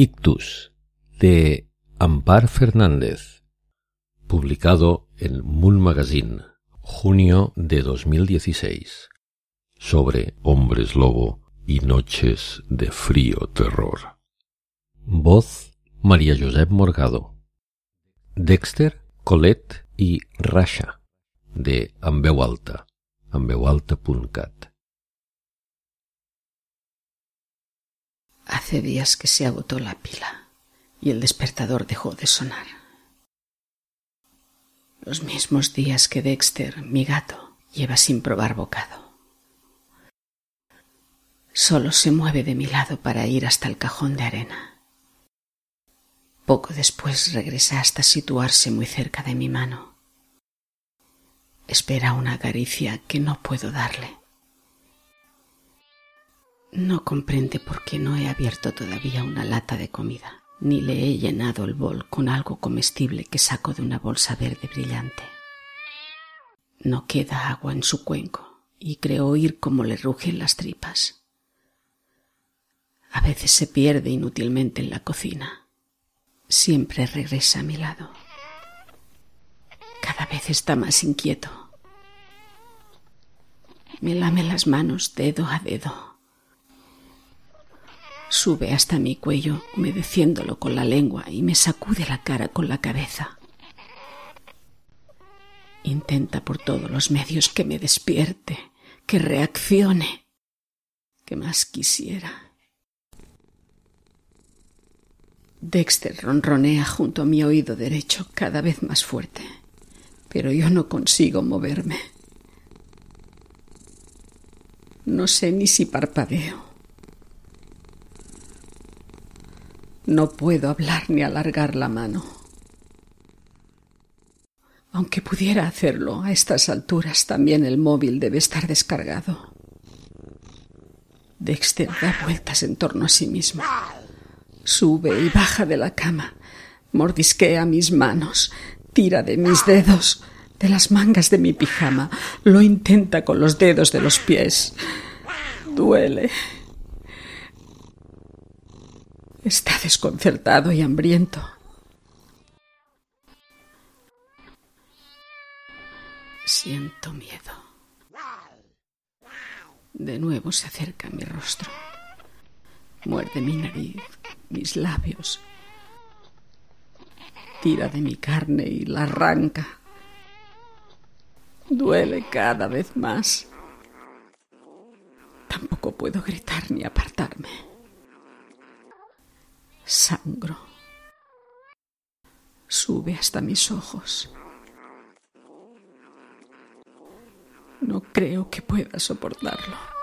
Ictus de Ampar Fernández, publicado en Moon Magazine, junio de 2016, sobre hombres lobo y noches de frío terror. Voz María Josep Morgado. Dexter, Colette y Rasha, de Ambeu Alta, ambeualta.cat. Hace días que se agotó la pila y el despertador dejó de sonar. Los mismos días que Dexter, mi gato, lleva sin probar bocado. Solo se mueve de mi lado para ir hasta el cajón de arena. Poco después regresa hasta situarse muy cerca de mi mano. Espera una caricia que no puedo darle. No comprende por qué no he abierto todavía una lata de comida, ni le he llenado el bol con algo comestible que saco de una bolsa verde brillante. No queda agua en su cuenco y creo oír cómo le rugen las tripas. A veces se pierde inútilmente en la cocina. Siempre regresa a mi lado. Cada vez está más inquieto. Me lame las manos dedo a dedo Sube hasta mi cuello, humedeciéndolo con la lengua y me sacude la cara con la cabeza. Intenta por todos los medios que me despierte, que reaccione, que más quisiera. Dexter ronronea junto a mi oído derecho cada vez más fuerte, pero yo no consigo moverme. No sé ni si parpadeo. No puedo hablar ni alargar la mano. Aunque pudiera hacerlo, a estas alturas también el móvil debe estar descargado. Dexter da vueltas en torno a sí mismo. Sube y baja de la cama, mordisquea mis manos, tira de mis dedos, de las mangas de mi pijama, lo intenta con los dedos de los pies. Duele. Está desconcertado y hambriento. Siento miedo. De nuevo se acerca a mi rostro. Muerde mi nariz, mis labios. Tira de mi carne y la arranca. Duele cada vez más. Tampoco puedo gritar ni apartarme sangro. Sube hasta mis ojos. No creo que pueda soportarlo.